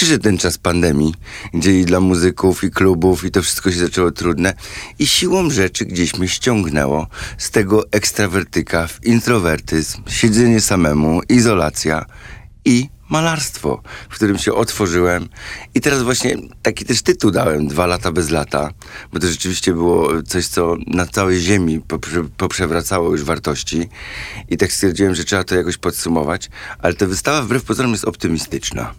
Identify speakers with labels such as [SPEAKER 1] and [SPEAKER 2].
[SPEAKER 1] przyszedł ten czas pandemii, gdzie i dla muzyków, i klubów, i to wszystko się zaczęło trudne. I siłą rzeczy gdzieś mnie ściągnęło z tego ekstrawertyka w introwertyzm, siedzenie samemu, izolacja i malarstwo, w którym się otworzyłem. I teraz właśnie taki też tytuł dałem, Dwa lata bez lata, bo to rzeczywiście było coś, co na całej ziemi poprze- poprzewracało już wartości. I tak stwierdziłem, że trzeba to jakoś podsumować. Ale ta wystawa wbrew pozorom jest optymistyczna.